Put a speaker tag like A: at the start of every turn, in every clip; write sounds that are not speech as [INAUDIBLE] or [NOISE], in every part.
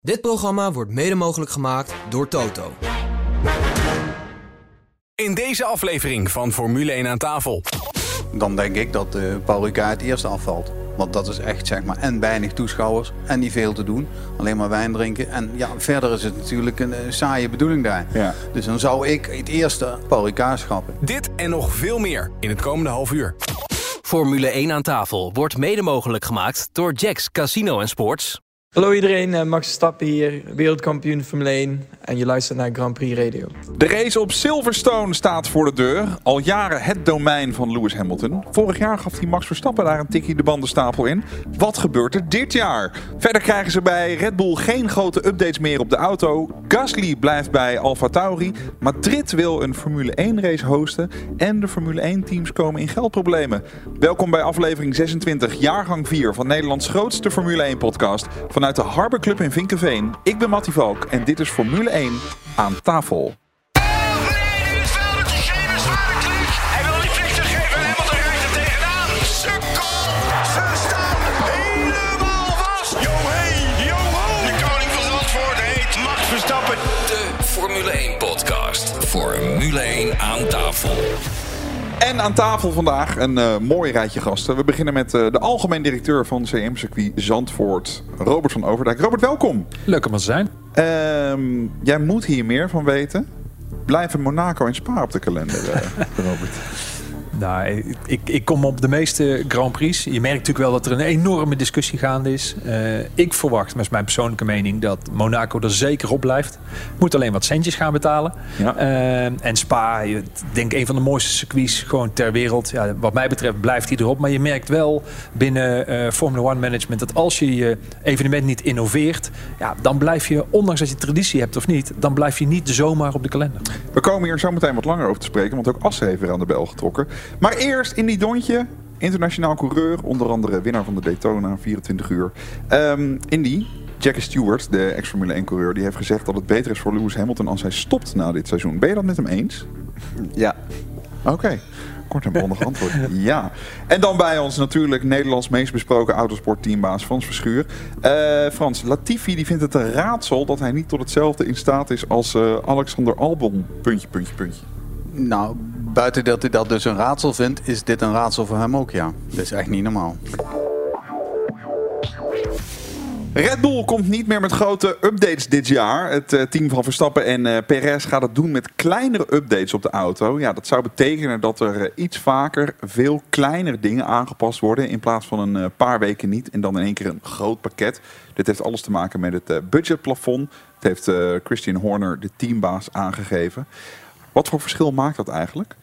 A: Dit programma wordt mede mogelijk gemaakt door Toto.
B: In deze aflevering van Formule 1 aan tafel.
C: Dan denk ik dat uh, Paul Ricard het eerste afvalt. Want dat is echt, zeg maar, en weinig toeschouwers en niet veel te doen. Alleen maar wijn drinken. En ja, verder is het natuurlijk een, een saaie bedoeling daar.
D: Ja.
C: Dus dan zou ik het eerste Paul Ricard schrappen.
B: Dit en nog veel meer in het komende half uur.
E: Formule 1 aan tafel wordt mede mogelijk gemaakt door Jacks Casino en Sports.
F: Hallo iedereen, eh, Max Verstappen hier, wereldkampioen Formule 1 en je luistert naar Grand Prix Radio.
D: De race op Silverstone staat voor de deur. Al jaren het domein van Lewis Hamilton. Vorig jaar gaf hij Max Verstappen daar een tikkie de bandenstapel in. Wat gebeurt er dit jaar? Verder krijgen ze bij Red Bull geen grote updates meer op de auto. Gasly blijft bij Alfa Tauri. Madrid wil een Formule 1 race hosten. En de Formule 1 teams komen in geldproblemen. Welkom bij aflevering 26, jaargang 4 van Nederlands grootste Formule 1 podcast. Vanuit de Harbor Club in Vinkenveen. Ik ben Mattie Valk en dit is Formule 1 aan tafel.
E: Formule 1 podcast. Formule 1 aan tafel.
D: En aan tafel vandaag een eh, mooi rijtje gasten. We beginnen met eh, de algemeen directeur van CM Circuit Zandvoort, Robert van Overdijk. Robert, welkom.
G: Leuk om te zijn.
D: Ehm, jij moet hier meer van weten. Blijven Monaco en Spa op de kalender, eh, [LAUGHS] Robert?
G: Nou, ik, ik kom op de meeste Grand Prix. Je merkt natuurlijk wel dat er een enorme discussie gaande is. Eh, ik verwacht, met mijn persoonlijke mening, dat Monaco er zeker op blijft. Moet alleen wat centjes gaan betalen.
D: Ja.
G: Eh, en Spa, ik denk een van de mooiste circuits gewoon ter wereld. Ja, wat mij betreft blijft hij erop. Maar je merkt wel binnen eh, Formula One management dat als je je evenement niet innoveert, ja, dan blijf je, ondanks dat je traditie hebt of niet, dan blijf je niet zomaar op de kalender.
D: We komen hier zo meteen wat langer over te spreken, want ook Assen heeft weer aan de bel getrokken. Maar eerst in die Dontje, internationaal coureur, onder andere winnaar van de Daytona, 24 uur. Ehm Indy, Jackie Stewart, de ex-Formule 1 coureur, die heeft gezegd dat het beter is voor Lewis Hamilton als hij stopt na dit seizoen. Ben je dat met hem eens?
C: Ja.
D: Oké. Kort en bondig antwoord. [LAUGHS] Ja. En dan bij ons natuurlijk Nederlands meest besproken autosportteambaas Frans Verschuur. Eh, Frans, Latifi die vindt het een raadsel dat hij niet tot hetzelfde in staat is als eh, Alexander Albon. Puntje, puntje, puntje.
C: Nou, buiten dat hij dat dus een raadsel vindt, is dit een raadsel voor hem ook, ja. Dat is echt niet normaal.
D: Red Bull komt niet meer met grote updates dit jaar. Het eh, team van Verstappen en eh, Perez gaat het doen met kleinere updates op de auto. Ja, dat zou betekenen dat er eh, iets vaker veel kleinere dingen aangepast worden. In plaats van een paar weken niet en dan in één keer een groot pakket. Dit heeft alles te maken met het budgetplafond. Het heeft Christian Horner, de teambaas, aangegeven. Wat voor verschil maakt dat eigenlijk?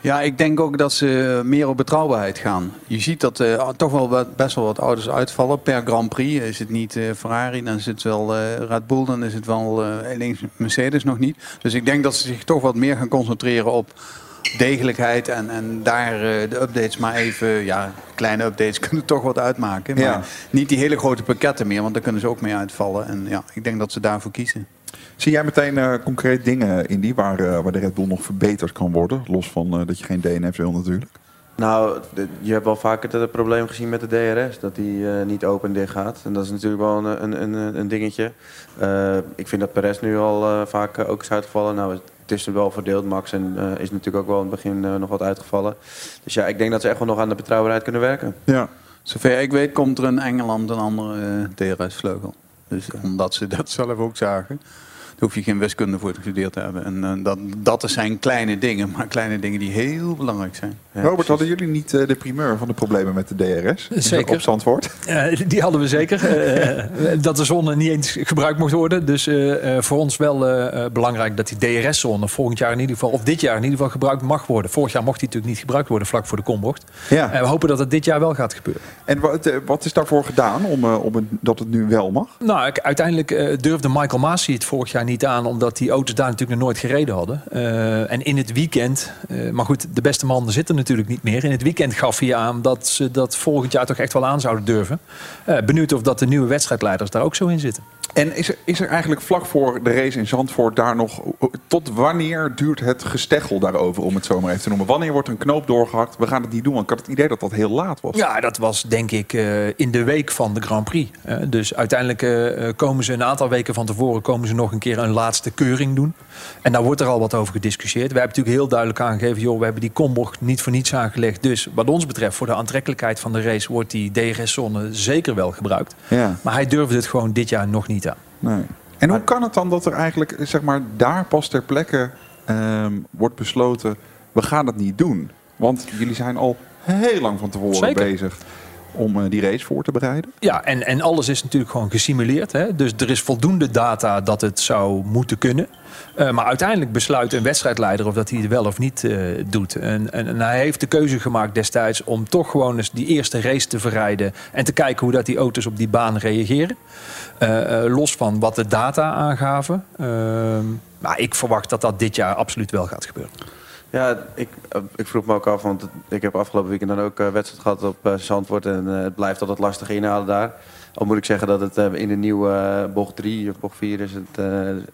C: Ja, ik denk ook dat ze meer op betrouwbaarheid gaan. Je ziet dat eh, toch wel wat- best wel wat auto's uitvallen. Per Grand Prix is het niet eh, Ferrari, dan is het wel eh, Red Bull, dan is het wel alleen Mercedes nog niet. Dus ik denk dat ze zich toch wat meer gaan concentreren op degelijkheid en, en daar de updates maar even, ja, kleine updates [LAUGHS] kunnen toch wat uitmaken. Maar
D: Ja.
C: niet die hele grote pakketten meer, want daar kunnen ze ook mee uitvallen. En ja, ik denk dat ze daarvoor kiezen.
D: Zie jij meteen eh, concreet dingen in die waar, eh, waar de Red Bull nog verbeterd kan worden? Los van eh, dat je geen DNF wil natuurlijk.
H: Nou, je hebt wel vaker het probleem gezien met de DRS, dat die eh, niet open en dicht gaat. En dat is natuurlijk wel een, een, een, een dingetje. Eh, ik vind dat Perez nu al eh, vaak eh, ook is uitgevallen. Nou, het is er wel verdeeld. Max en, eh, is natuurlijk ook wel in het begin eh, nog wat uitgevallen. Dus ja, ik denk dat ze echt wel nog aan de betrouwbaarheid kunnen werken.
D: Ja.
C: Zover ik weet komt er in Engeland een andere eh, DRS-vleugel. Dus omdat ze dat zelf ook zagen. Daar hoef je geen wiskunde voor te gestudeerd te hebben. En eh, dat, dat zijn kleine dingen, maar kleine dingen die heel belangrijk zijn.
H: Ja,
D: Robert,
H: precies.
D: hadden jullie niet eh, de primeur van de problemen met de DRS?
G: Zeker.
D: Op Zandvoort?
G: Eh, [LAUGHS] die hadden we zeker. Eh, dat de zone niet eens gebruikt mocht worden. Dus eh, eh, voor ons wel eh, eh, belangrijk dat die DRS-zone volgend jaar in ieder geval, of dit jaar in ieder geval gebruikt mag worden. Vorig jaar mocht die natuurlijk niet gebruikt worden vlak voor de kombocht.
D: Ja.
G: En we hopen dat het dit jaar wel gaat gebeuren.
D: En wat, eh, wat is daarvoor gedaan om, eh, om het- dat het nu wel mag?
G: Nou, ik- uiteindelijk eh, durfde Michael Masi het vorig jaar niet aan, omdat die auto's daar natuurlijk nog nooit gereden hadden. Eh, en in het weekend, eh, maar goed, de beste man zit er natuurlijk niet meer. In het weekend gaf hij aan dat ze dat volgend jaar toch echt wel aan zouden durven. Eh, benieuwd of dat de nieuwe wedstrijdleiders daar ook zo in zitten.
D: En is er, is er eigenlijk vlak voor de race in Zandvoort daar nog... Tot wanneer duurt het gesteggel daarover, om het zo maar even te noemen? Wanneer wordt een knoop doorgehakt? We gaan het niet doen, want ik had het idee dat dat heel laat was.
G: Ja, dat was denk ik eh, in de week van de Grand Prix. Eh, dus uiteindelijk eh, komen ze een aantal weken van tevoren... komen ze nog een keer een laatste keuring doen. En daar wordt er al wat over gediscussieerd. We hebben natuurlijk heel duidelijk aangegeven... joh, we hebben die kombocht niet voor niets aangelegd. Dus wat ons betreft, voor de aantrekkelijkheid van de race... wordt die DRS-zone zeker wel gebruikt.
D: Ja.
G: Maar hij durfde het gewoon dit jaar nog niet aan.
D: Nee. En hoe kan het dan dat er eigenlijk, zeg maar, daar pas ter plekke ehm, wordt besloten... we gaan het niet doen? Want jullie zijn al heel lang van tevoren
G: Zeker.
D: bezig om eh, die race voor te bereiden.
G: Ja, en, en alles is natuurlijk gewoon gesimuleerd. Hè? Dus er is voldoende data dat het zou moeten kunnen. Eh, maar uiteindelijk besluit een wedstrijdleider of dat hij het wel of niet eh, doet. En, en, hij heeft de keuze gemaakt destijds om toch gewoon eens die eerste race te verrijden. En te kijken hoe dat die auto's op die baan reageren. Los van wat de data aangaven. Ehm, maar ik verwacht dat dat dit jaar absoluut wel gaat gebeuren.
H: Ja, ik, eh, ik vroeg me ook af, want ik heb afgelopen weekend dan ook eh, wedstrijd gehad op eh, Zandvoort. En het blijft altijd lastig inhalen daar. Al moet ik zeggen dat het in de nieuwe bocht 3 of bocht 4 is het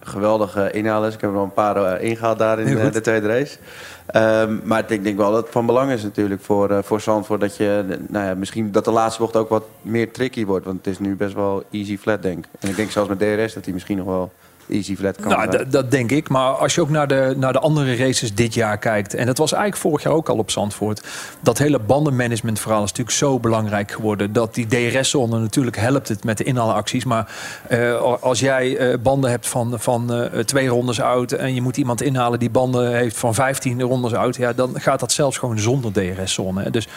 H: geweldig eh, inhalen is. Ik heb er al een paar eh, ingehaald daar in de tweede race. Ehm, maar ik denk wel dat het van belang is natuurlijk voor, voor Zandvoort dat je, nou ja, misschien dat de laatste bocht ook wat meer tricky wordt. Want het is nu best wel easy flat denk ik. En ik denk zelfs met DRS dat hij misschien nog wel easy flat kan
G: Nou, dat denk ik. Maar als je ook naar de, naar de andere races dit jaar kijkt. En dat was eigenlijk vorig jaar ook al op Zandvoort. Dat hele bandenmanagement verhaal is natuurlijk zo belangrijk geworden. Dat die DRS-zone natuurlijk helpt het met de inhaalacties. Maar eh, als jij eh, banden hebt van, van eh, twee rondes oud. En je moet iemand inhalen die banden heeft van 15 rondes oud. Ja, dan gaat dat zelfs gewoon zonder DRS-zone. Dus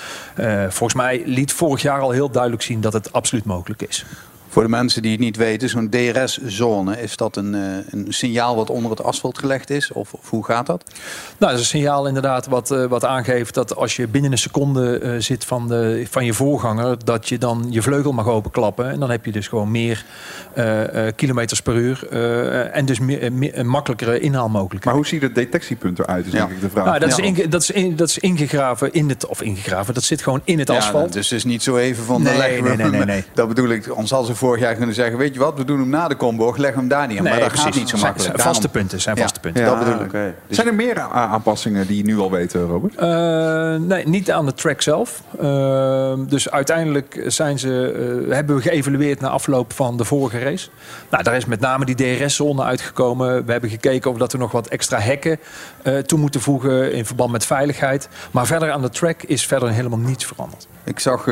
G: volgens mij liet vorig jaar al heel duidelijk zien dat het absoluut mogelijk is.
C: Voor de mensen die het niet weten, zo'n DRS-zone, is dat een, eh, een signaal wat onder het asfalt gelegd is? Of, of hoe gaat dat?
G: Nou, dat is een signaal inderdaad wat, eh, wat aangeeft dat als je binnen een seconde eh, zit van, de, van je voorganger, dat je dan je vleugel mag openklappen. En dan heb je dus gewoon meer eh, eh, kilometers per uur eh, en dus meer, meer- een makkelijkere inhaalmogelijkheid.
D: Maar hoe ziet het detectiepunt eruit, is
C: Ja.
D: denk ik de vraag.
G: Nou, dat, is
C: Ja.
G: inge- dat, is in- dat is ingegraven in het, of ingegraven, dat zit gewoon in het asfalt.
C: dus het is niet zo even van, dan
G: Nee, nee, nee, nee, nee. [LAUGHS]
C: Dat bedoel ik, ons als ze vorig jaar kunnen zeggen, weet je wat, we doen hem na de combo, leggen we hem daar neer. maar dat gaat niet zo
G: Zijn-
C: makkelijk.
G: zijn vaste punten, zijn
C: Ja.
G: vaste punten.
D: Ja.
C: dat bedoel ik.
H: oké. Dus
D: Zijn er meer aanpassingen die je nu al weet, Robert?
G: Eh, nee, niet aan de track zelf. Eh, dus uiteindelijk zijn ze, eh, hebben we geëvalueerd na afloop van de vorige race. Nou, daar is met name die DRS-zone uitgekomen. We hebben gekeken of dat we nog wat extra hekken eh, toe moeten voegen in verband met veiligheid. Maar verder aan de track is verder helemaal niets veranderd.
C: Ik zag eh,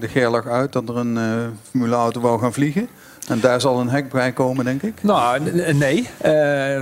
C: de Gerlach uit dat er een eh formuleauto wou gaan vliegen. En daar zal een hek bij komen, denk ik.
G: Nou, nee. Eh,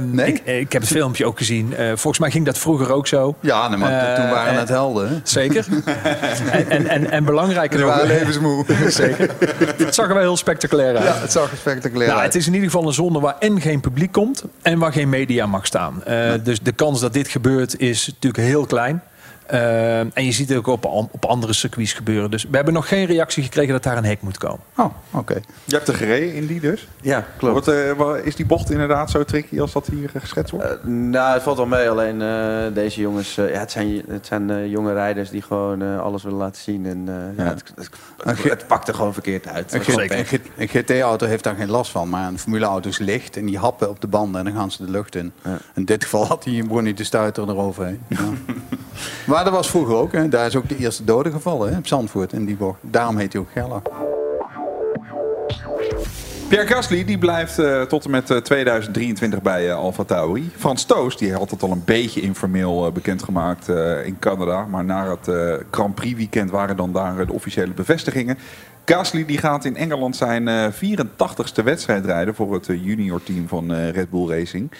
C: Nee?
G: Ik, ik heb het filmpje ook gezien. Eh, volgens mij ging dat vroeger ook zo.
C: Ja, nee, maar
G: Eh,
C: toen waren
G: eh,
C: het helden. hè?
G: Zeker. [LAUGHS] en, en, en, en belangrijker nog...
C: waren levensmoe. [LAUGHS]
G: Zeker. Het zag er wel heel spectaculair uit.
C: Ja, het zag er spectaculair
G: Nou,
C: uit.
G: het is in ieder geval een zone waar en geen publiek komt en waar geen media mag staan. Eh, Dus de kans dat dit gebeurt is natuurlijk heel klein. Eh, en je ziet het ook op, op andere circuits gebeuren. Dus we hebben nog geen reactie gekregen dat daar een hek moet komen.
C: Oh, oké.
D: Je hebt er gereden in die dus.
H: ja, klopt.
D: Wat, eh, is die bocht inderdaad zo tricky als dat hier eh, geschetst wordt?
H: Eh, nou, het valt wel mee. Alleen eh, deze jongens, eh, ja, het zijn, het zijn jonge rijders die gewoon alles willen laten zien. En eh, ja. het, het, het, het pakt er gewoon verkeerd uit.
C: Een,
H: gewoon
C: GT-auto heeft daar geen last van, maar een formuleauto is licht en die happen op de banden en dan gaan ze de lucht in.
H: Ja.
C: In dit geval had hij begon niet te stuiteren eroverheen. Ja. [LAUGHS] maar dat was vroeger ook, hè. daar is ook de eerste dode gevallen hè, op Zandvoort in die. Daarom heet hij ook Gerlach.
D: Pierre Gasly die blijft eh, tot en met eh, 2023 bij eh Alfa Tauri. Frans Toos die had het al een beetje informeel eh, bekendgemaakt eh, in Canada. Maar na het eh, Grand Prix weekend waren dan daar eh, de officiële bevestigingen. Gasly die gaat in Engeland zijn eh 84ste wedstrijd rijden voor het eh, junior team van eh, Red Bull Racing.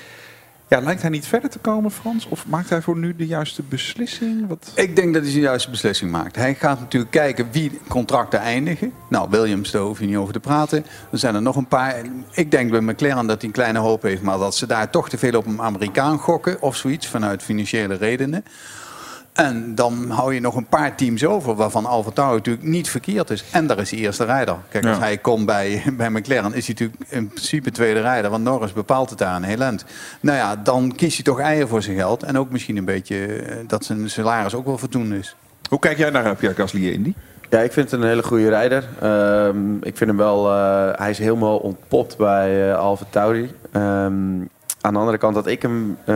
D: Ja, lijkt hij niet verder te komen, Frans? Of maakt hij voor nu de juiste beslissing? Wat...
C: Ik denk dat hij de juiste beslissing maakt. Hij gaat natuurlijk kijken wie contracten eindigen. Nou, Williams, daar hoef je niet over te praten. Er zijn er nog een paar. Ik denk bij McLaren dat hij een kleine hoop heeft, maar dat ze daar toch te veel op een Amerikaan gokken of zoiets vanuit financiële redenen. En dan hou je nog een paar teams over, waarvan Alfa Tauri natuurlijk niet verkeerd is. En daar is hij eerste rijder. Kijk, als
D: Ja.
C: hij komt bij, bij McLaren, is hij natuurlijk in principe tweede rijder. Want Norris bepaalt het daar een heel eind. Nou ja, dan kiest hij toch eieren voor zijn geld. En ook misschien een beetje eh, dat zijn salaris ook wel voldoende is.
D: Hoe kijk jij naar Pierre Gasly in die?
H: Ja, ik vind het een hele goede rijder. Ehm, ik vind hem wel... eh, hij is helemaal ontpopt bij eh Alfa Tauri. Ehm, aan de andere kant had ik hem eh,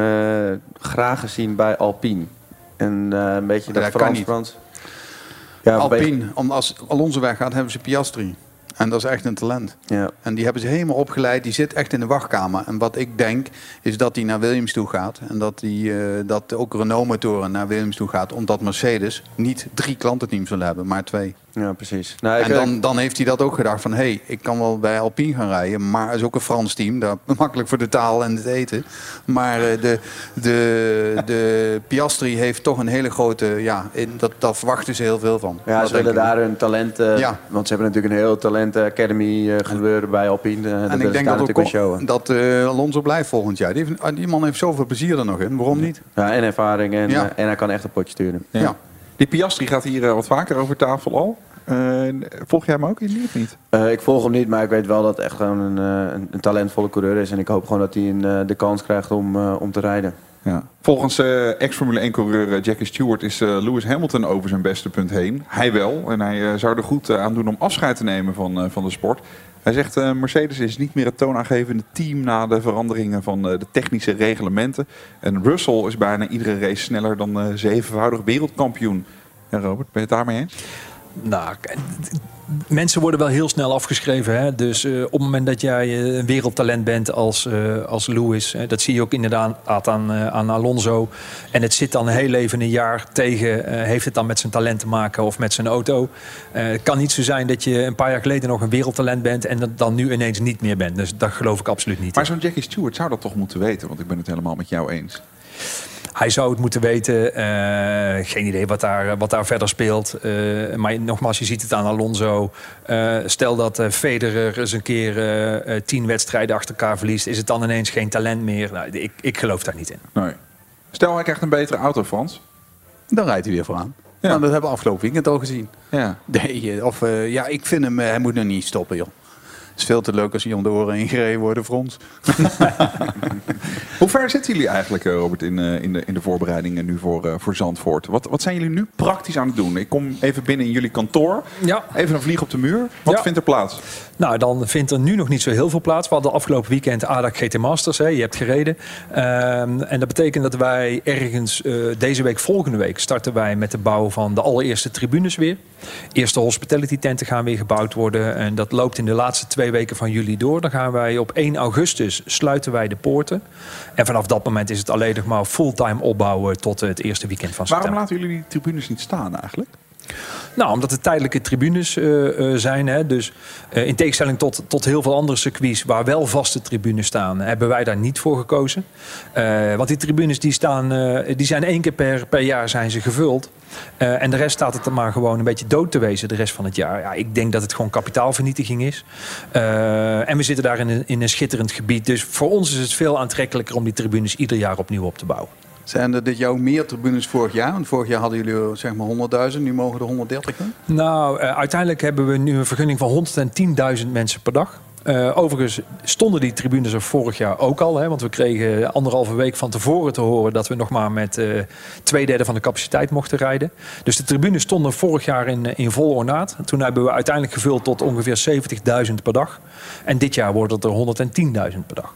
H: graag gezien bij Alpine. En eh, een beetje dat
C: Dat
H: Frans. Ja,
C: Alpine, om, als Alonso weggaat, hebben ze Piastri. En dat is echt een talent.
H: Ja.
C: En die hebben ze helemaal opgeleid. Die zit echt in de wachtkamer. En wat ik denk, is dat hij naar Williams toe gaat. En dat, die, eh, dat ook Renault-motoren naar Williams toe gaat. Omdat Mercedes niet drie klantenteams wil hebben, maar twee.
H: Ja, precies. Nou,
C: en dan, dan heeft hij dat ook gedacht van... hé, hey, ik kan wel bij Alpine gaan rijden... maar het is ook een Frans team. Dat [LAUGHS] makkelijk voor de taal en het eten. Maar eh, de, de, de [LAUGHS] Piastri heeft toch een hele grote... Ja, in, dat, daar verwachten ze heel veel van.
H: ja,
C: Dat
H: ze willen daar hun talenten...
C: Ja.
H: Want ze hebben natuurlijk een heel talenten academy eh, gebeuren bij Alpine.
C: En ik denk dat, ook,
H: showen.
C: dat eh, Alonso blijft volgend jaar. Die, heeft- ah, die man heeft zoveel plezier er nog in. Waarom niet?
H: Ja, en ervaring. En,
C: Ja.
H: en hij kan echt een potje sturen.
D: Ja.
C: Ja.
D: Die Piastri gaat hier eh, wat vaker over tafel al. Eh, volg jij hem ook in of niet?
H: Eh, ik volg hem niet, maar ik weet wel dat het echt gewoon een, eh, een, een talentvolle coureur is. En ik hoop gewoon dat hij een, eh, de kans krijgt om, eh, om te rijden.
D: Ja. Volgens eh, ex-Formule 1-coureur eh, Jackie Stewart is eh, Lewis Hamilton over zijn beste punt heen. Hij wel. En hij eh, zou er goed aan doen om afscheid te nemen van, eh, van de sport. Hij zegt eh, Mercedes is niet meer het toonaangevende team na de veranderingen van eh, de technische reglementen. En Russell is bijna iedere race sneller dan eh, zevenvoudig wereldkampioen. Robert, ben je het daarmee eens?
G: Nou, mensen worden wel heel snel afgeschreven. Hè? Dus eh, op het moment dat jij eh, een wereldtalent bent als, eh, als Lewis... dat zie je ook inderdaad aan, aan Alonso... en het zit dan heel even een jaar tegen... heeft het dan met zijn talent te maken of met zijn auto? Het kan niet zo zijn dat je een paar jaar geleden nog een wereldtalent bent... en dat dan nu ineens niet meer bent. Dus dat geloof ik absoluut niet.
D: Maar zo'n Jackie Stewart zou dat toch moeten weten? Want ik ben het helemaal met jou eens.
G: Hij zou het moeten weten. Eh, geen idee wat daar, wat daar verder speelt. Eh, maar nogmaals, je ziet het aan Alonso. Eh, stel dat eh, Federer eens een keer tien wedstrijden achter elkaar verliest... is het dan ineens geen talent meer? Nou, ik, ik geloof daar niet in.
D: Nee. Stel, hij krijgt een betere auto, Frans.
C: Dan rijdt hij weer vooraan.
D: Ja.
C: Nou, dat hebben we afgelopen weekend al gezien.
D: Ja.
C: Nee, of, eh, ja, ik vind hem, hij moet nog niet stoppen, joh. Het is veel te leuk als hij om de oren heen gereden worden voor ons. [LAUGHS]
D: Hoe ver zitten jullie eigenlijk, eh, Robert, in, eh, in, de, in de voorbereidingen nu voor, eh, voor Zandvoort? Wat, wat zijn jullie nu praktisch aan het doen? Ik kom even binnen in jullie kantoor.
G: Ja.
D: Even een vlieg op de muur. Wat
G: Ja.
D: vindt er plaats?
G: Nou, dan vindt er nu nog niet zo heel veel plaats. We hadden afgelopen weekend ADAC GT Masters. Hè. Je hebt gereden. Ehm, en dat betekent dat wij ergens eh, deze week, volgende week... starten wij met de bouw van de allereerste tribunes weer. Eerste hospitality tenten gaan weer gebouwd worden. En dat loopt in de laatste twee weken van juli door. Dan gaan wij op 1 augustus sluiten wij de poorten. En vanaf dat moment is het alleen nog maar fulltime opbouwen... tot het eerste weekend van september.
D: Waarom laten jullie die tribunes niet staan eigenlijk?
G: Nou, omdat het tijdelijke tribunes eh, eh, zijn. Hè. Dus eh, in tegenstelling tot, tot heel veel andere circuits waar wel vaste tribunes staan, hebben wij daar niet voor gekozen. Want die tribunes die staan, die zijn één keer per, per jaar zijn ze gevuld. En de rest staat het er maar gewoon een beetje dood te wezen de rest van het jaar. Ja, ik denk dat het gewoon kapitaalvernietiging is. En we zitten daar in een, in een schitterend gebied. Dus voor ons is het veel aantrekkelijker om die tribunes ieder jaar opnieuw op te bouwen.
C: Zijn er dit jaar ook meer tribunes vorig jaar? Want vorig jaar hadden jullie zeg maar 100.000, nu mogen er 130 in.
G: Nou, eh, uiteindelijk hebben we nu een vergunning van 110.000 mensen per dag. Eh, overigens stonden die tribunes er vorig jaar ook al. Hè, want we kregen anderhalve week van tevoren te horen dat we nog maar met eh, twee derde van de capaciteit mochten rijden. Dus de tribunes stonden vorig jaar in, in vol ornaat. Toen hebben we uiteindelijk gevuld tot ongeveer 70.000 per dag. En dit jaar wordt het er 110.000 per dag.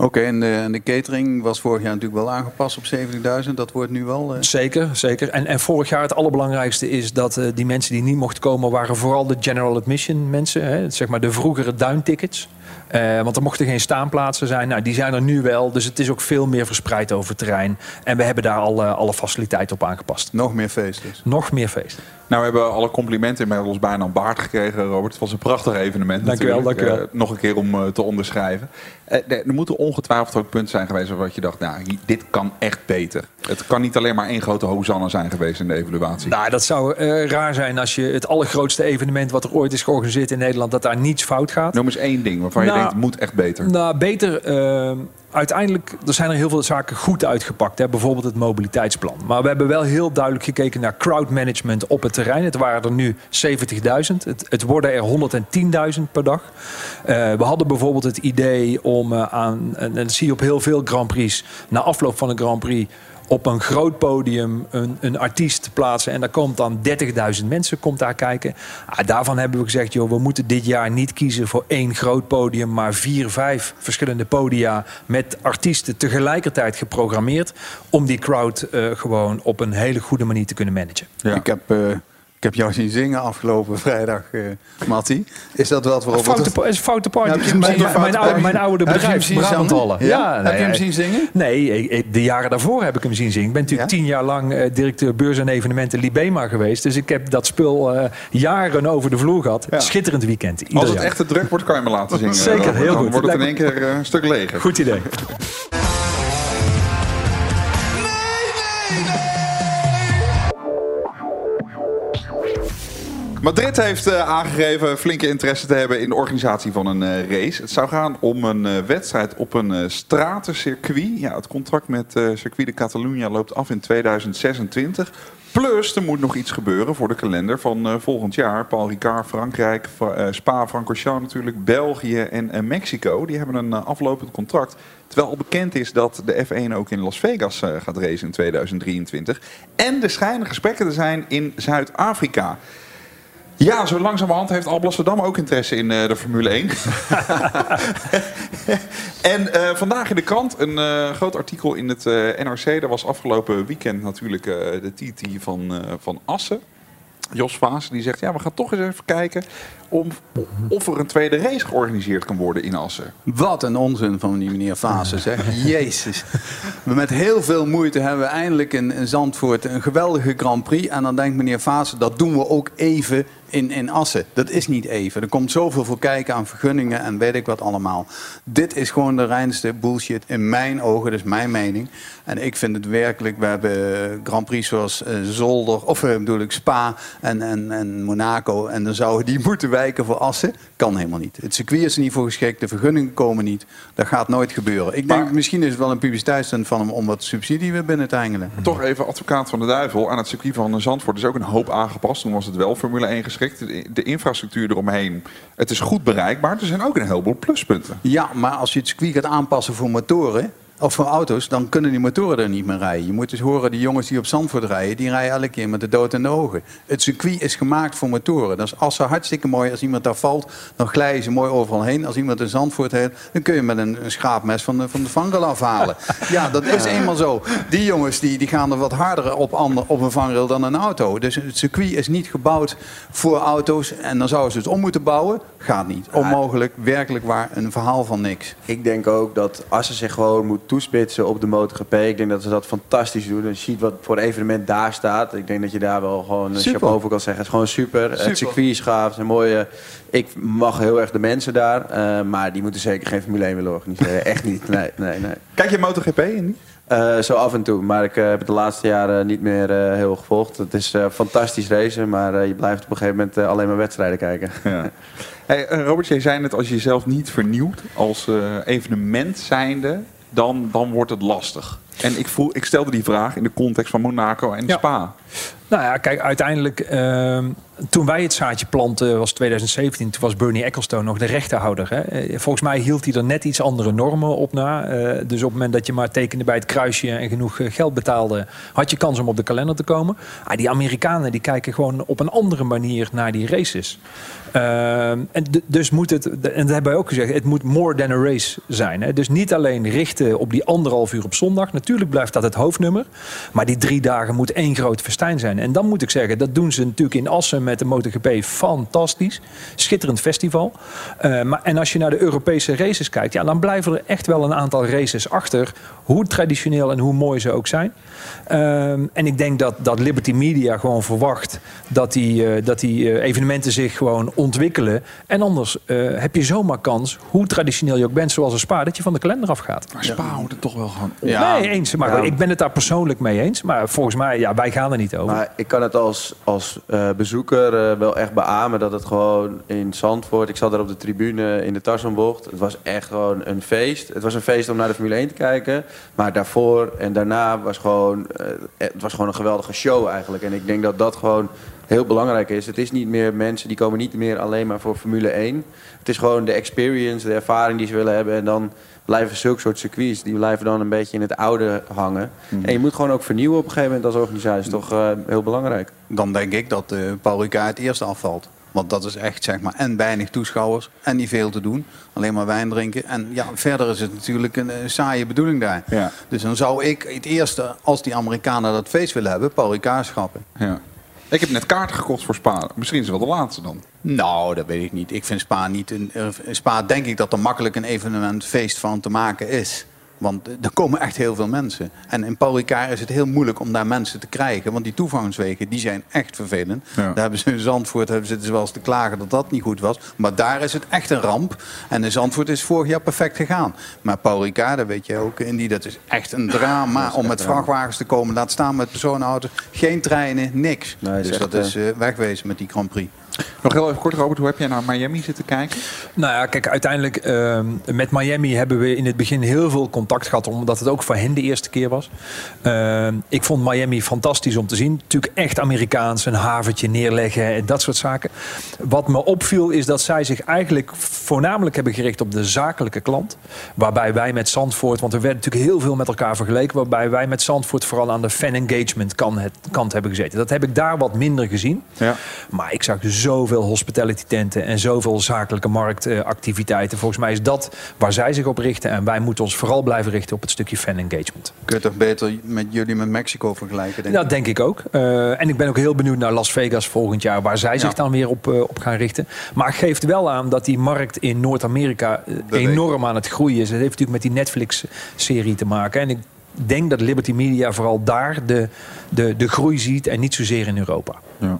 C: Oké, en, de, en de catering was vorig jaar natuurlijk wel aangepast op 70.000. Dat wordt nu wel... eh,
G: Zeker, zeker. En, en vorig jaar het allerbelangrijkste is dat eh, die mensen die niet mochten komen... waren vooral de general admission mensen. Hè, zeg maar de vroegere duintickets. Eh, want er mochten geen staanplaatsen zijn. Nou, die zijn er nu wel. Dus het is ook veel meer verspreid over het terrein. En we hebben daar al alle faciliteiten op aangepast.
C: Nog meer feest dus.
G: Nog meer feest.
D: Nou, we hebben alle complimenten inmiddels bijna een baard gekregen, Robert. Het was een prachtig evenement
G: Dank u wel,
D: natuurlijk.
G: dank u wel.
D: Eh, nog een keer om eh, te onderschrijven. Eh, er moeten ongetwijfeld ook punten zijn geweest waarvan je dacht, nou, dit kan echt beter. Het kan niet alleen maar één grote hosanna zijn geweest in de evaluatie.
G: Nou, dat zou raar zijn als je het allergrootste evenement... wat er ooit is georganiseerd in Nederland... dat daar niets fout gaat.
D: Noem eens één ding waarvan je
G: Nou,
D: denkt, moet echt beter.
G: Nou, beter. Uiteindelijk er zijn er heel veel zaken goed uitgepakt. Hè? Bijvoorbeeld het mobiliteitsplan. Maar we hebben wel heel duidelijk gekeken naar crowd management op het terrein. Het waren er nu 70.000. Het, het worden er 110.000 per dag. Eh, we hadden bijvoorbeeld het idee om eh, aan, en dat zie je op heel veel Grand Prix, na afloop van een Grand Prix op een groot podium een, een artiest te plaatsen. En daar komt dan 30.000 mensen komt daar kijken. Ah, daarvan hebben we gezegd, joh, we moeten dit jaar niet kiezen voor één groot podium, maar vier, vijf verschillende podia met artiesten tegelijkertijd geprogrammeerd. Om die crowd eh, gewoon op een hele goede manier te kunnen managen.
C: Ik heb... eh, ik heb jou zien zingen afgelopen vrijdag, Matti. Is dat wat waarop
G: Foute,
C: het-
G: is een foute party. Mijn, mijn, oude, mijn oude
C: Heb je hem
G: bedrijf,
C: zien zingen?
G: Brabanthallen.
C: Ja? Heb je
G: nee,
C: hem zien zingen?
G: Nee, ik- de jaren daarvoor heb ik hem zien zingen. Ik ben natuurlijk
C: Ja?
G: tien jaar lang eh, directeur beurs en evenementen Libema geweest. Dus ik heb dat spul eh, jaren over de vloer gehad. Schitterend weekend.
D: Als het
G: jaar.
D: echt te druk wordt, kan je me laten zingen.
G: Zeker,
D: Dan-
G: heel
D: dan
G: goed.
D: wordt het in één keer een stuk leger.
G: Goed idee.
D: Madrid heeft eh, aangegeven flinke interesse te hebben in de organisatie van een eh, race. Het zou gaan om een eh, wedstrijd op een stratencircuit. Ja, het contract met Circuit de Catalunya loopt af in 2026. Plus, er moet nog iets gebeuren voor de kalender van volgend jaar. Paul Ricard, Frankrijk, Fra- Spa, Francorchamps natuurlijk, België en Mexico. Die hebben een aflopend contract. Terwijl al bekend is dat de F1 ook in Las Vegas gaat racen in 2023. En er schijnen gesprekken te zijn in Zuid-Afrika. Ja, zo langzamerhand heeft Alblasserdam ook interesse in eh, de Formule 1. [LAUGHS] en eh, vandaag in de krant een eh, groot artikel in het NRC. Daar was afgelopen weekend natuurlijk de TT van, van Assen. Jos Vaas die zegt, ja, we gaan toch eens even kijken om, of er een tweede race georganiseerd kan worden in Assen.
C: Wat een onzin van die meneer Fase, [LAUGHS] zeg. Jezus. Met heel veel moeite hebben we eindelijk in, in Zandvoort een geweldige Grand Prix. En dan denkt meneer Fase, dat doen we ook even in, in Assen. Dat is niet even. Er komt zoveel voor kijken aan vergunningen en weet ik wat allemaal. Dit is gewoon de reinste bullshit in mijn ogen, dat is mijn mening. En ik vind het werkelijk, we hebben Grand Prix zoals eh, Zolder, of eh, bedoel ik Spa en, en, en Monaco. En dan zouden die [LAUGHS] moeten wijken voor Assen. Kan helemaal niet. Het circuit is er niet voor geschikt, de vergunningen komen niet. Dat gaat nooit gebeuren. Ik denk,
D: Maar-
C: misschien is het wel een publiciteitsstunt van hem om wat subsidie weer binnen te hengelen.
D: Toch even advocaat van de duivel. Aan het circuit van Zandvoort is ook een hoop aangepast. Toen was het wel Formule 1 geschikt. De, infrastructuur eromheen. Het is goed bereikbaar. Er zijn ook een heleboel pluspunten.
C: Ja, maar als je het circuit gaat aanpassen voor motoren... Of voor auto's, dan kunnen die motoren er niet meer rijden. Je moet dus horen, die jongens die op Zandvoort rijden... die rijden elke keer met de dood in de ogen. Het circuit is gemaakt voor motoren. Dat is Assen hartstikke mooi. Als iemand daar valt, dan glijden ze mooi overal heen. Als iemand in Zandvoort heeft, dan kun je met een, een schaapmes van de, van de vangrail afhalen. [LAUGHS] ja, dat is eenmaal zo. Die jongens die, die gaan er wat harder op, ander, op een vangrail dan een auto. Dus het circuit is niet gebouwd voor auto's. En dan zouden ze het om moeten bouwen. Gaat niet. Onmogelijk, werkelijk waar, een verhaal van niks.
H: Ik denk ook dat Assen zich gewoon moet toespitsen op de MotoGP. Ik denk dat ze dat fantastisch doen. Je ziet wat voor evenement daar staat. Ik denk dat je daar wel gewoon een chapeau voor kan zeggen. Het is gewoon super.
C: Super.
H: Het circuit is gaaf. Het een mooie... Ik mag heel erg de mensen daar. eh, maar die moeten zeker geen Formule 1 willen organiseren. Echt niet. Nee, nee, nee.
D: Kijk je MotoGP in die?
H: Eh, zo af en toe. Maar ik eh, heb het de laatste jaren niet meer heel gevolgd. Het is fantastisch racen. Maar je blijft op een gegeven moment alleen maar wedstrijden kijken.
D: Ja. Hey, Robert, jij zei net, als je jezelf niet vernieuwt als evenement zijnde, dan, dan wordt het lastig. En ik, ik stelde die vraag in de context van Monaco en
G: Ja.
D: Spa.
G: Nou ja, kijk, uiteindelijk, ehm, toen wij het zaadje planten, was 2017, toen was Bernie Ecclestone nog de rechterhouder. Hè. Eh, Volgens mij hield hij er net iets andere normen op na. Eh, dus op het moment dat je maar tekende bij het kruisje en genoeg eh, geld betaalde, had je kans om op de kalender te komen. Ah, die Amerikanen die kijken gewoon op een andere manier naar die races. Ehm, en dus moet het, en dat hebben wij ook gezegd, het moet more than a race zijn. Hè. Dus niet alleen richten op die anderhalf uur op zondag. Natuurlijk blijft dat het hoofdnummer. Maar die drie dagen moet één groot festijn zijn. En dan moet ik zeggen, dat doen ze natuurlijk in Assen met de MotoGP fantastisch. Schitterend festival. Eh, maar, en als je naar de Europese races kijkt, ja, dan blijven er echt wel een aantal races achter. Hoe traditioneel en hoe mooi ze ook zijn. Ehm, en ik denk dat, dat Liberty Media gewoon verwacht dat die, eh, dat die eh, evenementen zich gewoon ontwikkelen. En anders eh, heb je zomaar kans, hoe traditioneel je ook bent, zoals een spa, dat je van de kalender afgaat.
D: Maar Spa houdt het toch wel gewoon op.
C: Ja.
G: nee, eens. Maar
H: Ja.
G: ik ben het daar persoonlijk mee eens. Maar volgens mij, ja, wij gaan er niet over.
H: Maar ik kan het als, als eh, bezoeker eh, wel echt beamen dat het gewoon in Zandvoort... Ik zat daar op de tribune in de Tarzanbocht. Het was echt gewoon een feest. Het was een feest om naar de Formule 1 te kijken. Maar daarvoor en daarna was gewoon... eh, het was gewoon een geweldige show eigenlijk. En ik denk dat dat gewoon heel belangrijk is. Het is niet meer mensen die komen niet meer alleen maar voor Formule 1. Het is gewoon de experience, de ervaring die ze willen hebben. En dan blijven zulke soort circuits, die blijven dan een beetje in het oude hangen. En je moet gewoon ook vernieuwen op een gegeven moment als organisatie. Dat is toch eh, heel belangrijk.
C: Dan denk ik dat eh Paul Ricard het eerste afvalt. Want dat is echt, zeg maar, en weinig toeschouwers en niet veel te doen. Alleen maar wijn drinken. En ja, verder is het natuurlijk een, eh, saaie bedoeling daar.
D: Ja.
C: Dus dan zou ik het eerste, als die Amerikanen dat feest willen hebben, Paul Ricard schappen.
D: Ja. Ik heb net kaarten gekocht voor Spa. Misschien is het wel de laatste dan.
C: Nou, dat weet ik niet. Ik vind Spa niet een. eh, Spa denk ik dat er makkelijk een evenementfeest van te maken is. Want eh, er komen echt heel veel mensen. En in Paul Ricard is het heel moeilijk om daar mensen te krijgen. Want die toegangswegen die zijn echt vervelend.
D: Ja.
C: Daar hebben ze in Zandvoort hebben ze wel eens te klagen dat dat niet goed was. Maar daar is het echt een ramp. En in Zandvoort is vorig jaar perfect gegaan. Maar Paul Ricard, dat weet je ook, Indy, dat is echt een drama om met vrachtwagens te komen. Laat staan met personenauto's. Geen treinen, niks.
H: Nee, dat is
C: dus dat is eh, wegwezen met die Grand Prix.
D: Nog heel even kort, Robert. Hoe heb jij naar Miami zitten kijken?
G: Nou ja, kijk, uiteindelijk ehm, met Miami hebben we in het begin heel veel contact gehad, omdat het ook voor hen de eerste keer was. Ehm, ik vond Miami fantastisch om te zien. Natuurlijk echt Amerikaans, een haventje neerleggen en dat soort zaken. Wat me opviel is dat zij zich eigenlijk voornamelijk hebben gericht op de zakelijke klant. Waarbij wij met Zandvoort, want er werd natuurlijk heel veel met elkaar vergeleken, waarbij wij met Zandvoort vooral aan de fan engagement kant, kant hebben gezeten. Dat heb ik daar wat minder gezien.
D: Ja.
G: Maar ik zag dus zoveel hospitality tenten en zoveel zakelijke marktactiviteiten. Volgens mij is dat waar zij zich op richten. En wij moeten ons vooral blijven richten op het stukje fan engagement.
C: Kun je toch beter met jullie met Mexico vergelijken? Denk
G: Dat
C: ik?
G: denk ik ook. Eh, en ik ben ook heel benieuwd naar Las Vegas volgend jaar, waar zij zich dan weer op, eh, op gaan richten. Maar het geeft wel aan dat die markt in Noord-Amerika eh, enorm aan het groeien is. Het heeft natuurlijk met die Netflix-serie te maken. En ik denk dat Liberty Media vooral daar de, de, de groei ziet en niet zozeer in Europa.
D: Ja.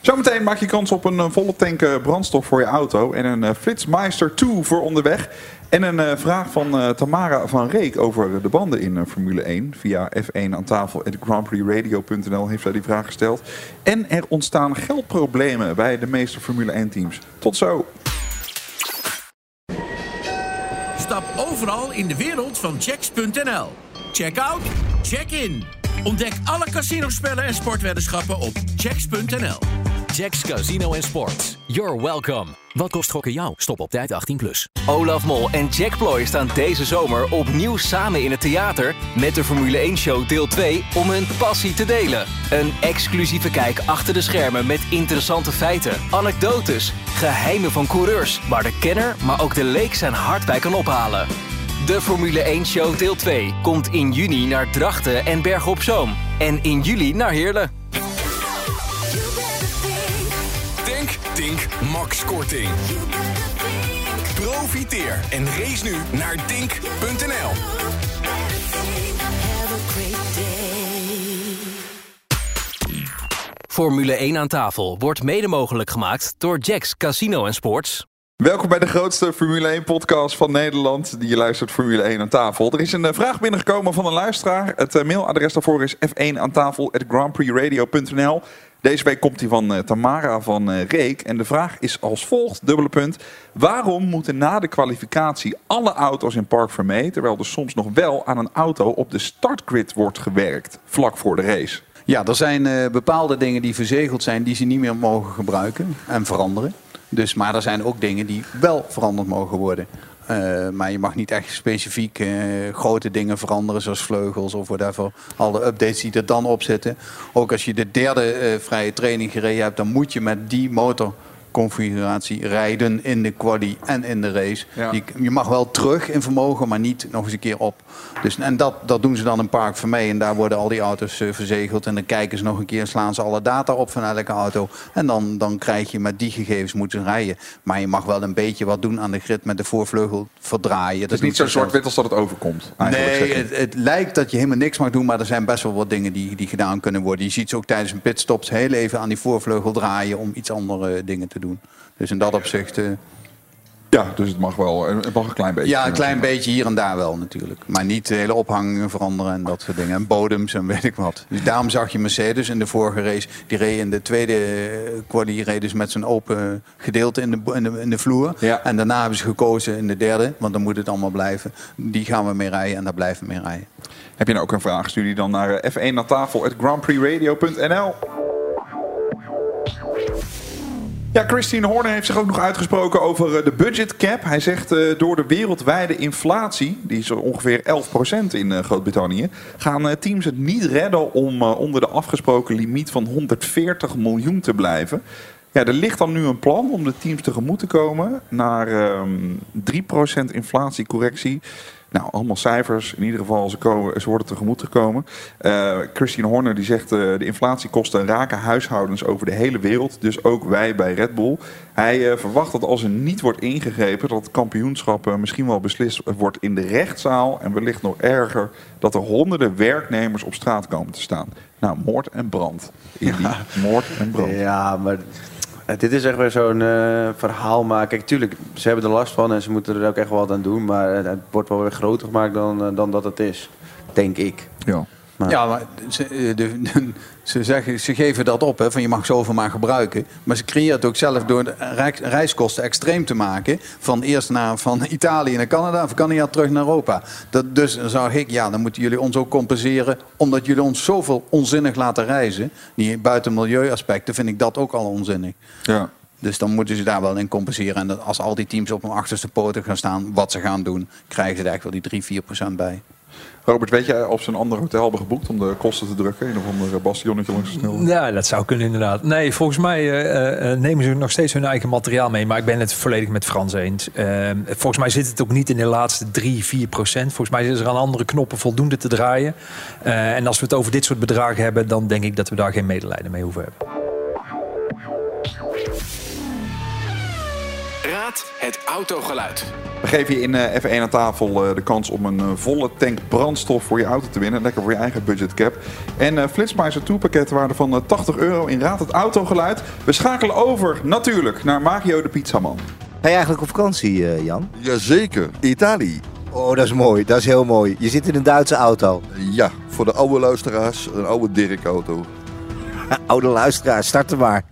D: Zometeen maak je kans op een eh, volle tank eh, brandstof voor je auto. En een eh, Flitsmeister 2 voor onderweg. En een vraag van Tamara van Reek over de banden in Formule 1. Via F1 aan tafel at grandprixradio.nl heeft zij die vraag gesteld. En er ontstaan geldproblemen bij de meeste Formule 1 teams. Tot zo.
I: Stap overal in de wereld van checks.nl. Check out, check in. Ontdek alle casinospellen en sportweddenschappen op checks.nl.
E: Jacks Casino en Sports. You're welcome. Wat kost gokken jou? Stop op tijd 18+. Plus. Olaf Mol en Jack Ploy staan deze zomer opnieuw samen in het theater... met de Formule 1-show deel 2 om hun passie te delen. Een exclusieve kijk achter de schermen met interessante feiten, anekdotes... geheimen van coureurs, waar de kenner, maar ook de leek zijn hart bij kan ophalen. De Formule 1-show deel 2 komt in juni naar Drachten en Bergen op Zoom. En in juli naar Heerlen.
B: Max Korting. Profiteer en race nu naar dink.nl.
E: Formule 1 aan tafel wordt mede mogelijk gemaakt door Jacks Casino Sports.
D: Welkom bij de grootste Formule 1-podcast van Nederland. Die je luistert Formule 1 aan tafel. Er is een eh, vraag binnengekomen van een luisteraar. Het eh, mailadres daarvoor is f1 aan tafel. Deze week komt die van eh, Tamara van Reek. En de vraag is als volgt, dubbele punt. Waarom moeten na de kwalificatie alle auto's in Park Vermee... terwijl er soms nog wel aan een auto op de startgrid wordt gewerkt... vlak voor de race?
C: Ja, er zijn bepaalde dingen die verzegeld zijn die ze niet meer mogen gebruiken en veranderen. Dus, maar er zijn ook dingen die wel veranderd mogen worden. Eh, maar je mag niet echt specifiek eh, grote dingen veranderen, zoals vleugels of whatever. Alle updates die er dan op zitten. Ook als je de derde eh, vrije training gereden hebt, dan moet je met die motorconfiguratie rijden in de quali en in de race.
D: Ja.
C: Je mag wel terug in vermogen, maar niet nog eens een keer op. Dus, en dat, dat doen ze dan in Park voor mij. En daar worden al die auto's eh, verzegeld. En dan kijken ze nog een keer, slaan ze alle data op van elke auto. En dan, dan krijg je met die gegevens moeten rijden. Maar je mag wel een beetje wat doen aan de grid met de voorvleugel verdraaien.
D: Het is niet zo zwart-wit als dat het overkomt.
C: Nee, het, het lijkt dat je helemaal niks mag doen, maar er zijn best wel wat dingen die, die gedaan kunnen worden. Je ziet ze ook tijdens een pitstops heel even aan die voorvleugel draaien om iets andere dingen te doen. Dus in dat opzicht, eh,
D: Ja, dus het mag wel. Het mag een klein beetje.
C: ja, een klein beetje hier en daar wel natuurlijk. Maar niet de hele ophangingen veranderen en dat soort dingen. En bodems en weet ik wat. Dus daarom zag je Mercedes in de vorige race, die reed in de tweede eh, quali reed dus met zo'n open gedeelte in de, in de, in de vloer.
D: Ja.
C: En daarna hebben ze gekozen in de derde, want dan moet het allemaal blijven. Die gaan we mee rijden en daar blijven we mee rijden.
D: Heb je nou ook een vraag? Stuur die dan naar eh, f1 aan tafel at grandprixradio.nl. Ja, Christine Horner heeft zich ook nog uitgesproken over eh, de budget cap. Hij zegt uh, door de wereldwijde inflatie, die is ongeveer 11% in uh, Groot-Brittannië, gaan teams het niet redden om onder de afgesproken limiet van 140 miljoen te blijven. Ja, er ligt dan nu een plan om de teams tegemoet te komen naar um, 3% inflatiecorrectie. Nou, allemaal cijfers. In ieder geval, ze, komen, ze worden tegemoet gekomen. Uh, Christine Horner die zegt uh, de inflatiekosten raken huishoudens over de hele wereld. Dus ook wij bij Red Bull. Hij uh, verwacht dat als er niet wordt ingegrepen, dat het kampioenschap misschien wel beslist wordt in de rechtszaal. En wellicht nog erger, dat er honderden werknemers op straat komen te staan. Nou, moord en brand. Ja. moord en brand.
H: Ja, maar dit is echt weer zo'n uh, verhaal maken. Kijk, tuurlijk, ze hebben er last van en ze moeten er ook echt wel wat aan doen. Maar het wordt wel weer groter gemaakt dan, dan dat het is. Denk ik.
D: Ja.
C: Maar. Ja, maar ze, de, de, ze, zeggen, ze geven dat op, hè, van je mag zoveel maar gebruiken. Maar ze creëren het ook zelf door de reiskosten extreem te maken. Van eerst naar van Italië naar Canada, van Canada terug naar Europa. Dat, dus dan zou ik, ja, dan moeten jullie ons ook compenseren. Omdat jullie ons zoveel onzinnig laten reizen. Die buiten milieuaspecten vind ik dat ook al onzinnig.
D: Ja.
C: Dus dan moeten ze daar wel in compenseren. En dat als al die teams op hun achterste poten gaan staan, wat ze gaan doen, krijgen ze er echt wel die 3, 4 procent bij.
D: Robert, weet jij of ze een ander hotel hebben geboekt om de kosten te drukken? Een of ander bastionnetje langs de snelweg?
G: Ja, dat zou kunnen inderdaad. Nee, volgens mij uh, uh, nemen ze nog steeds hun eigen materiaal mee. Maar ik ben het volledig met Frans eens. Uh, volgens mij zit het ook niet in de laatste 3, 4 procent. Volgens mij is er aan andere knoppen voldoende te draaien. en als we het over dit soort bedragen hebben... dan denk ik dat we daar geen medelijden mee hoeven hebben.
B: Raad het autogeluid.
D: We geven je in uh, F1 aan tafel uh, de kans om een uh, volle tank brandstof voor je auto te winnen. Lekker voor je eigen budgetcap. En Flitsmeister 2 pakketten waarde van 80 euro in Raad het autogeluid. We schakelen over natuurlijk naar Mario de Pizzaman.
J: Ga je eigenlijk op vakantie, Jan?
K: Jazeker, Italië.
J: Oh, dat is mooi. Dat is heel mooi. Je zit in een Duitse auto.
K: Ja, voor de oude luisteraars een oude Dirk-auto. [LAUGHS]
J: oude luisteraars, start er maar.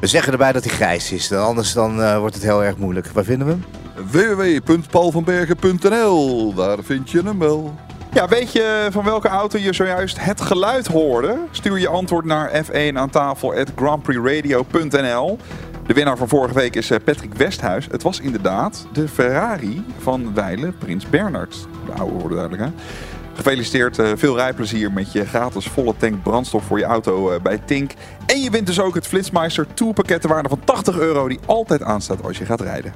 J: We zeggen erbij dat hij grijs is, anders dan, uh, wordt het heel erg moeilijk. Waar vinden we hem?
K: www.paulvanbergen.nl, daar vind je hem wel.
D: Ja, weet je van welke auto je zojuist het geluid hoorde? Stuur je antwoord naar F1 aan tafel at grandprixradio.nl. De winnaar van vorige week is eh, Patrick Westhuis. Het was inderdaad de Ferrari van Weile Prins Bernard. De oude worden duidelijk, hè? Gefeliciteerd, uh, veel rijplezier met je gratis volle tank brandstof voor je auto uh, bij Tink. En je wint dus ook het Flitsmeister Tourpakket waarde van 80 euro die altijd aanstaat als je gaat rijden.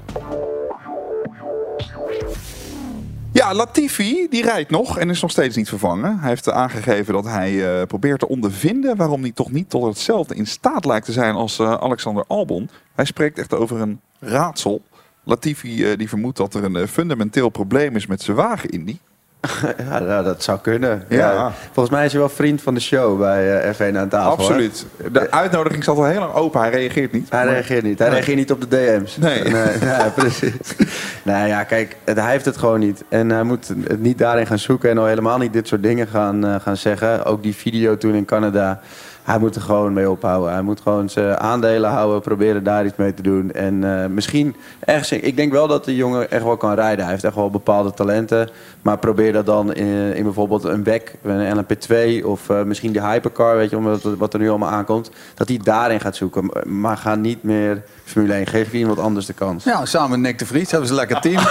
D: Ja, Latifi die rijdt nog en is nog steeds niet vervangen. Hij heeft aangegeven dat hij uh, probeert te ondervinden waarom hij toch niet tot hetzelfde in staat lijkt te zijn als Alexander Albon. Hij spreekt echt over een raadsel. Latifi die vermoedt dat er een fundamenteel probleem is met zijn wagen in die. [LAUGHS]
H: Ja, nou, dat zou kunnen. Ja. ja. Volgens mij is hij wel vriend van de show bij uh, F1 aan tafel.
D: Absoluut. Hoor. De uitnodiging staat al heel lang open. Hij reageert niet.
H: Hij maar... reageert niet. Hij nee. reageert niet op de DM's.
D: Nee.
H: nee [LAUGHS] ja, precies. nou ja, kijk, hij heeft het gewoon niet. En hij moet het niet daarin gaan zoeken en al helemaal niet dit soort dingen gaan, uh, gaan zeggen. Ook die video toen in Canada hij moet er gewoon mee ophouden. Hij moet gewoon zijn aandelen houden, proberen daar iets mee te doen. En uh, misschien ergens, ik denk wel dat de jongen echt wel kan rijden. Hij heeft echt wel bepaalde talenten. Maar probeer dat dan in, in bijvoorbeeld een back, een LMP2 of uh, misschien de hypercar, weet je, omdat wat er nu allemaal aankomt. Dat hij daarin gaat zoeken. Maar ga niet meer Formule 1. Geef iemand anders de kans.
C: Ja, samen met Nick de Vries hebben ze een lekker team. [LAUGHS]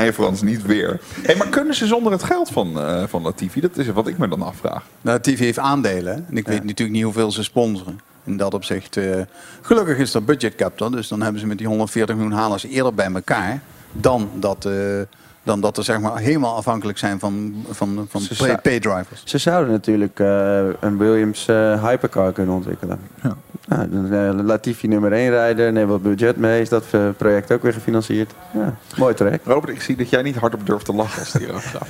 D: nee, Frans, niet weer. Hey, maar kunnen ze zonder het geld van, uh, van Latifi? Dat is wat ik me dan afvraag.
C: Latifi heeft aandelen. En ik ja. weet natuurlijk niet hoeveel ze sponsoren. In dat opzicht. Uh, gelukkig is dat budget cap dan. Dus dan hebben ze met die 140 miljoen halen ze eerder bij elkaar. Dan dat... Uh, dan dat we zeg maar, helemaal afhankelijk zijn van, van, van pay-drivers.
H: Ze zouden natuurlijk uh, een Williams uh, hypercar kunnen ontwikkelen. Ja. Nou, dan uh, Latifi nummer 1 rijden, neem wat budget mee, is dat project ook weer gefinancierd. Ja, mooi trek.
D: Robert, ik zie dat jij niet hardop durft te lachen als het hierover gaat.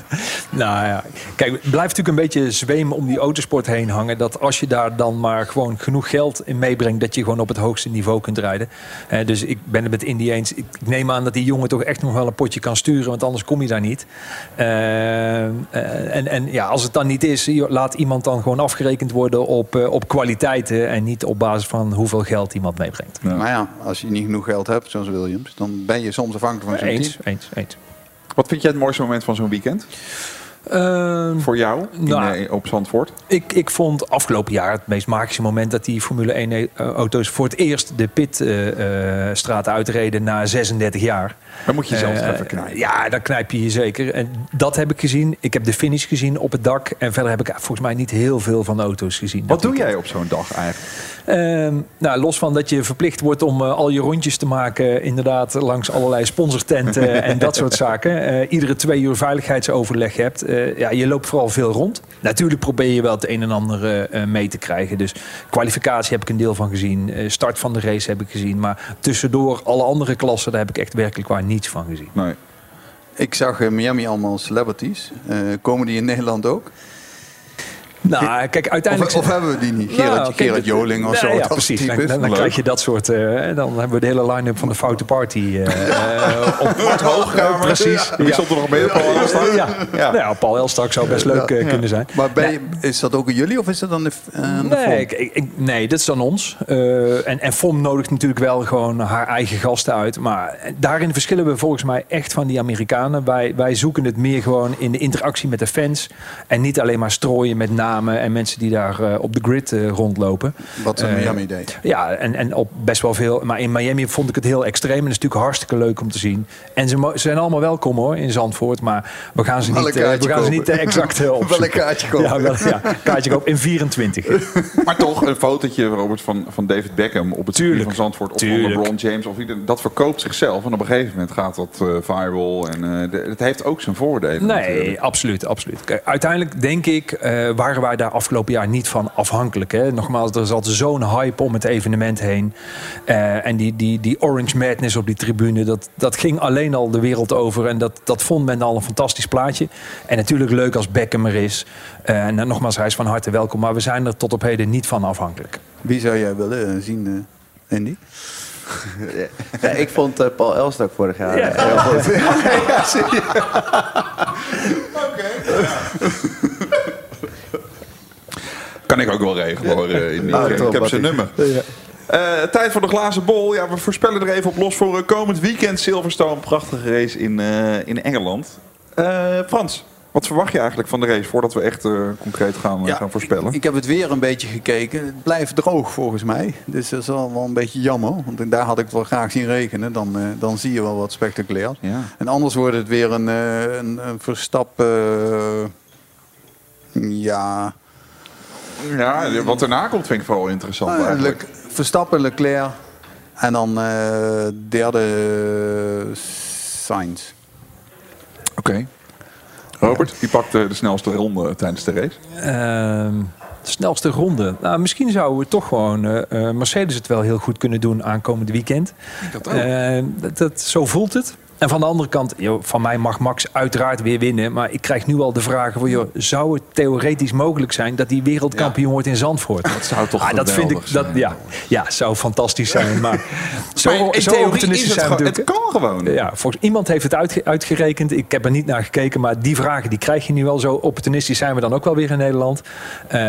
G: nou ja, kijk, het blijft natuurlijk een beetje zwemen om die autosport heen hangen. Dat als je daar dan maar gewoon genoeg geld in meebrengt, dat je gewoon op het hoogste niveau kunt rijden. dus ik ben het met Indy eens. Ik neem aan dat die jongen toch echt nog wel een potje kan sturen, want anders kom je daar niet. Uh, en, en ja, als het dan niet is, laat iemand dan gewoon afgerekend worden op, uh, op kwaliteiten en niet op basis van hoeveel geld iemand meebrengt.
C: Ja. Maar ja, als je niet genoeg geld hebt, zoals Williams, dan ben je soms afhankelijk van zo'n
G: eens,
C: team.
G: Eens, eens.
D: Wat vind jij het mooiste moment van zo'n weekend?
G: Ehm,
D: Voor jou in,
G: Nou,
D: eh, op Zandvoort?
G: Ik, ik vond afgelopen jaar het meest magische moment dat die Formule 1 auto's voor het eerst de pitstraat uitreden na 36 jaar.
D: Dan moet je zelf
G: Eh,
D: even knijpen.
G: Ja, dan knijp je je zeker. En dat heb ik gezien. Ik heb de finish gezien op het dak. En verder heb ik volgens mij niet heel veel van de auto's gezien.
D: Wat doe jij op zo'n dag eigenlijk?
G: Ehm, nou, los van dat je verplicht wordt om eh, al je rondjes te maken, inderdaad, langs allerlei sponsortenten [LAUGHS] en dat soort zaken. Eh, iedere twee uur veiligheidsoverleg hebt. Eh, ja, je loopt vooral veel rond. Natuurlijk probeer je wel het een en ander eh, eh, mee te krijgen. Dus kwalificatie heb ik een deel van gezien. Start van de race heb ik gezien. Maar tussendoor alle andere klassen, daar heb ik echt werkelijk waar niets van gezien.
D: Nee.
C: Ik zag in Miami allemaal celebrities. Komen die in Nederland ook?
G: Nou, kijk, uiteindelijk...
C: Of, of hebben we die niet? Gerard,
G: Nou,
C: Gerard Joling of
G: Ja,
C: zo?
G: Ja, precies. Dan, krijg je dat soort... eh, dan hebben we de hele line-up van de Foute Party eh, eh, [LAUGHS] op Bart Hoogkamer. Precies.
D: Wie stond er nog meer? Paul Elstak?
G: Ja. Ja. Nou ja, Paul Elstak zou best leuk eh, kunnen zijn.
C: Maar ben je- is dat ook jullie of is dat dan de, eh,
G: Nee, ik, nee, dat is dan ons. Eh, en, en FOM nodigt natuurlijk wel gewoon haar eigen gasten uit. Maar daarin verschillen we volgens mij echt van die Amerikanen. Wij, wij zoeken het meer gewoon in de interactie met de fans. En niet alleen maar strooien met namen en mensen die daar eh, op de grid eh, rondlopen.
C: Wat
G: Eh,
C: Miami deed.
G: Ja, en, en op best wel veel. Maar in Miami vond ik het heel extreem. En dat is natuurlijk hartstikke leuk om te zien. En ze, zijn allemaal welkom hoor in Zandvoort. Maar we gaan ze
C: Wel
G: niet, we gaan ze niet exact eh, [LAUGHS]
C: Wel een kaartje kopen.
G: Ja, wel, ja, kaartje kopen in 24. [LAUGHS]
D: Maar toch, een fotootje, Robert, van, van David Beckham op het circuit van Zandvoort. Of van
G: Tuurlijk.
D: LeBron James. Of ieder, dat verkoopt zichzelf. En op een gegeven moment gaat dat eh, viral. En eh, de- het heeft ook zijn voordelen.
G: Nee,
D: natuurlijk.
G: absoluut, absoluut. Kijk, uiteindelijk denk ik, eh, waren wij daar afgelopen jaar niet van afhankelijk. Hè? Nogmaals, er zat zo'n hype om het evenement heen. Eh, en die, die, die Orange Madness op die tribune, dat, dat ging alleen al de wereld over. En dat, dat vond men al een fantastisch plaatje. En natuurlijk leuk als Beckham er is. Eh, en dan nogmaals, hij is van harte welkom. Maar we zijn er tot op heden niet van afhankelijk.
C: Wie zou jij willen eh, zien, eh, Andy? [LAUGHS]
H: Ja, ik vond eh, Paul Elstak vorig jaar
G: Ja.
H: heel goed. [LAUGHS] [LAUGHS]
D: Kan ik ook wel regelen hoor. eh, in die-
H: Ah,
D: ik
H: top,
D: heb zijn nummer. Eh, tijd voor de glazen bol. Ja, we voorspellen er even op los voor eh, komend weekend Silverstone. Prachtige race in, eh, in Engeland. Eh, Frans, wat verwacht je eigenlijk van de race voordat we echt eh, concreet gaan,
C: Ja,
D: gaan voorspellen?
C: Ik heb het weer een beetje gekeken. Het blijft droog volgens mij. Dus dat is wel, wel een beetje jammer. Want daar had ik het wel graag zien rekenen. Dan, eh, dan zie je wel wat spectaculairs.
D: Ja.
C: En anders wordt het weer een, eh, een, een verstap. ja,
D: Ja, wat erna komt vind ik vooral interessant
C: eh,
D: eigenlijk.
C: Le- Verstappen, Leclerc. En dan eh, derde Sainz.
D: Oké. Robert, die pakt eh, de snelste ronde tijdens de race.
G: Ehm, de snelste ronde. Nou, misschien zouden we toch gewoon eh, eh, Mercedes het wel heel goed kunnen doen aankomend weekend.
D: Dat
G: Eh, dat, dat, zo voelt het. En van de andere kant, joh, van mij mag Max uiteraard weer winnen. Maar ik krijg nu al de vragen van, joh, zou het theoretisch mogelijk zijn dat hij wereldkampioen wordt in Zandvoort? Dat
D: zou toch
G: ah, dat vind ik, dat,
D: zijn.
G: ja, ja, zou fantastisch zijn. [LAUGHS] Maar zo,
D: Maar in
G: zo
D: theorie
G: opportunistisch
D: is het gewoon- het kan gewoon.
G: Ja, volgens iemand heeft het uitge- uitgerekend. Ik heb er niet naar gekeken, maar die vragen die krijg je nu wel. Zo opportunistisch zijn we dan ook wel weer in Nederland. Eh,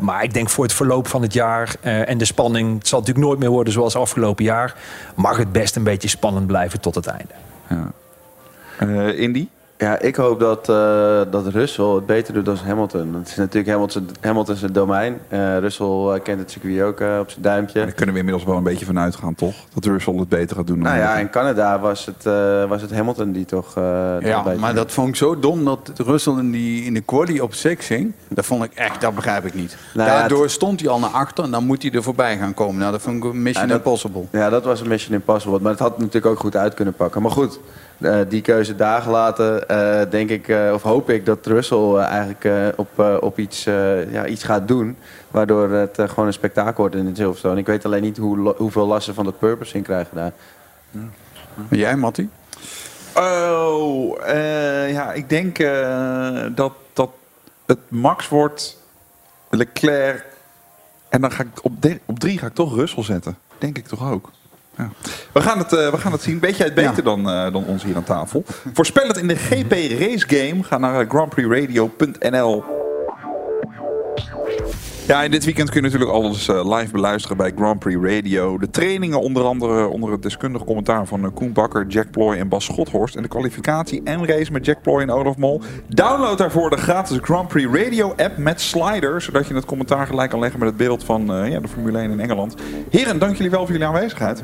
G: maar ik denk voor het verloop van het jaar eh, en de spanning, het zal natuurlijk nooit meer worden zoals afgelopen jaar, mag het best een beetje spannend blijven tot het einde.
D: Ja. Eh, Indy?
H: Ja, ik hoop dat, eh, dat Russell het beter doet dan Hamilton. Het is natuurlijk Hamilton, Hamilton zijn domein. Eh Russell eh, kent het circuit ook op zijn duimpje.
D: Daar kunnen we inmiddels wel een beetje van uitgaan, toch? Dat Russell het beter gaat doen. dan
H: Nou ja, in Canada was het, eh, was het Hamilton die toch... eh,
C: Ja, maar dat vond ik zo dom dat Russell in, die, in de quali op 6 ging. Dat vond ik echt, dat begrijp ik niet.
H: Nou ja,
C: Daardoor stond hij al naar achter en dan moet hij er voorbij gaan komen. Nou, dat vond ik een mission
H: Ja, dat-
C: impossible.
H: Ja, dat was een Mission Impossible. Maar het had natuurlijk ook goed uit kunnen pakken. Maar goed, eh, die keuze daar gelaten, eh, denk ik, eh, of hoop ik dat Russell eigenlijk eh, op, eh, op iets, eh, ja, iets gaat doen. Waardoor het gewoon een spektakel wordt in het Silverstone. Ik weet alleen niet hoe, lo- hoeveel last ze van dat purpose in krijgen daar.
C: En jij, Mattie?
D: Oh, eh, ja, ik denk eh, dat, dat het Max wordt, Leclerc. En dan ga ik op, de- op drie ga ik toch Russell zetten. Denk ik toch ook. Ja. We, gaan het, eh, we gaan het zien. Weet jij het beter
C: Ja.
D: dan, eh, dan ons hier aan tafel? Voorspel het in de GP Race Game. Ga naar eh, grandprixradio.nl. Ja, en dit weekend kun je natuurlijk alles eh, live beluisteren bij Grand Prix Radio. De trainingen onder andere onder het deskundig commentaar van eh, Koen Bakker, Jack Ploy en Bas Schothorst. En de kwalificatie en race met Jack Ploy en Olaf Mol. Download daarvoor de gratis Grand Prix Radio app met slider. Zodat je het commentaar gelijk kan leggen met het beeld van eh, ja, de Formule 1 in Engeland. Heren, dank jullie wel voor jullie aanwezigheid.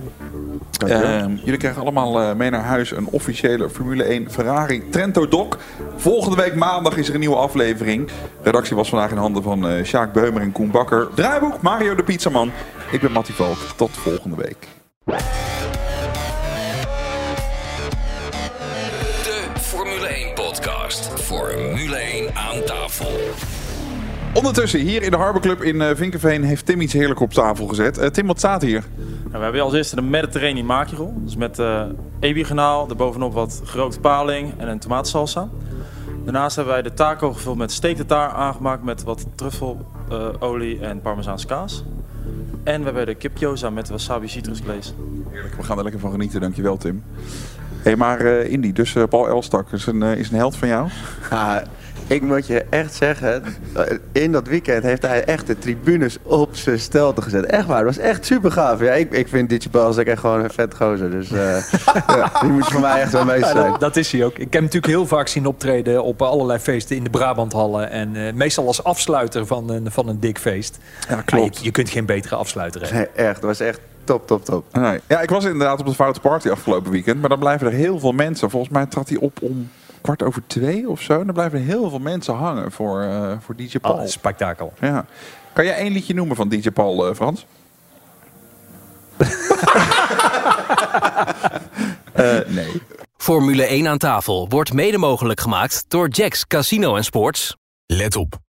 D: Uh, jullie krijgen allemaal mee naar huis een officiële Formule 1 Ferrari Trento Doc. Volgende week maandag is er een nieuwe aflevering. De redactie was vandaag in handen van uh, Sjaak Beumer en Koen Bakker. Draaiboek Mario de Pizzaman. Ik ben Mattie Valk. Tot volgende week.
E: De Formule 1 podcast. Formule 1 aan tafel.
D: Ondertussen, hier in de Harbor Club in uh, Vinkenveen heeft Tim iets heerlijk op tafel gezet. Uh, Tim, wat staat hier?
L: Nou, we hebben als eerste de Mediterranean makirol. Dus met uh, ebigenaal, daarbovenop wat gerookte paling en een tomaatsalsa. Daarnaast hebben wij de taco gevuld met steektartaar aangemaakt met wat truffelolie en parmezaanse kaas. En we hebben de kipgyoza met wasabi citrusvlees.
D: Heerlijk, we gaan er lekker van genieten, dankjewel Tim. Hé, hey, maar uh, Indy, dus uh, Paul Elstak is een, uh, is een held van jou?
H: Ja, ik moet je echt zeggen, in dat weekend heeft hij echt de tribunes op zijn stelte gezet. Echt waar, dat was echt super gaaf. Ja, ik, ik vind DJ Paul echt gewoon een vet gozer. Dus [LAUGHS] ja, die moet voor mij echt wel mee zijn.
G: Ja, dat, dat, is hij ook. Ik heb hem natuurlijk heel vaak zien optreden op allerlei feesten in de Brabanthallen. En uh, meestal als afsluiter van een, van een dik feest.
D: Ja, klopt.
G: Je, je, kunt geen betere afsluiter hebben.
H: Nee, echt. Dat was echt top, top, top.
D: Nee. Ja, ik was inderdaad op de Foute Party afgelopen weekend. Maar dan blijven er heel veel mensen. Volgens mij trad hij op om kwart over twee of zo. En dan blijven er heel veel mensen hangen voor, uh, voor DJ Paul.
G: Oh, spektakel.
D: Ja. Kan jij één liedje noemen van DJ Paul, uh, Frans? uh, [LAUGHS] nee.
E: Formule 1 aan tafel wordt mede mogelijk gemaakt door Jacks Casino en Sports.
M: Let op.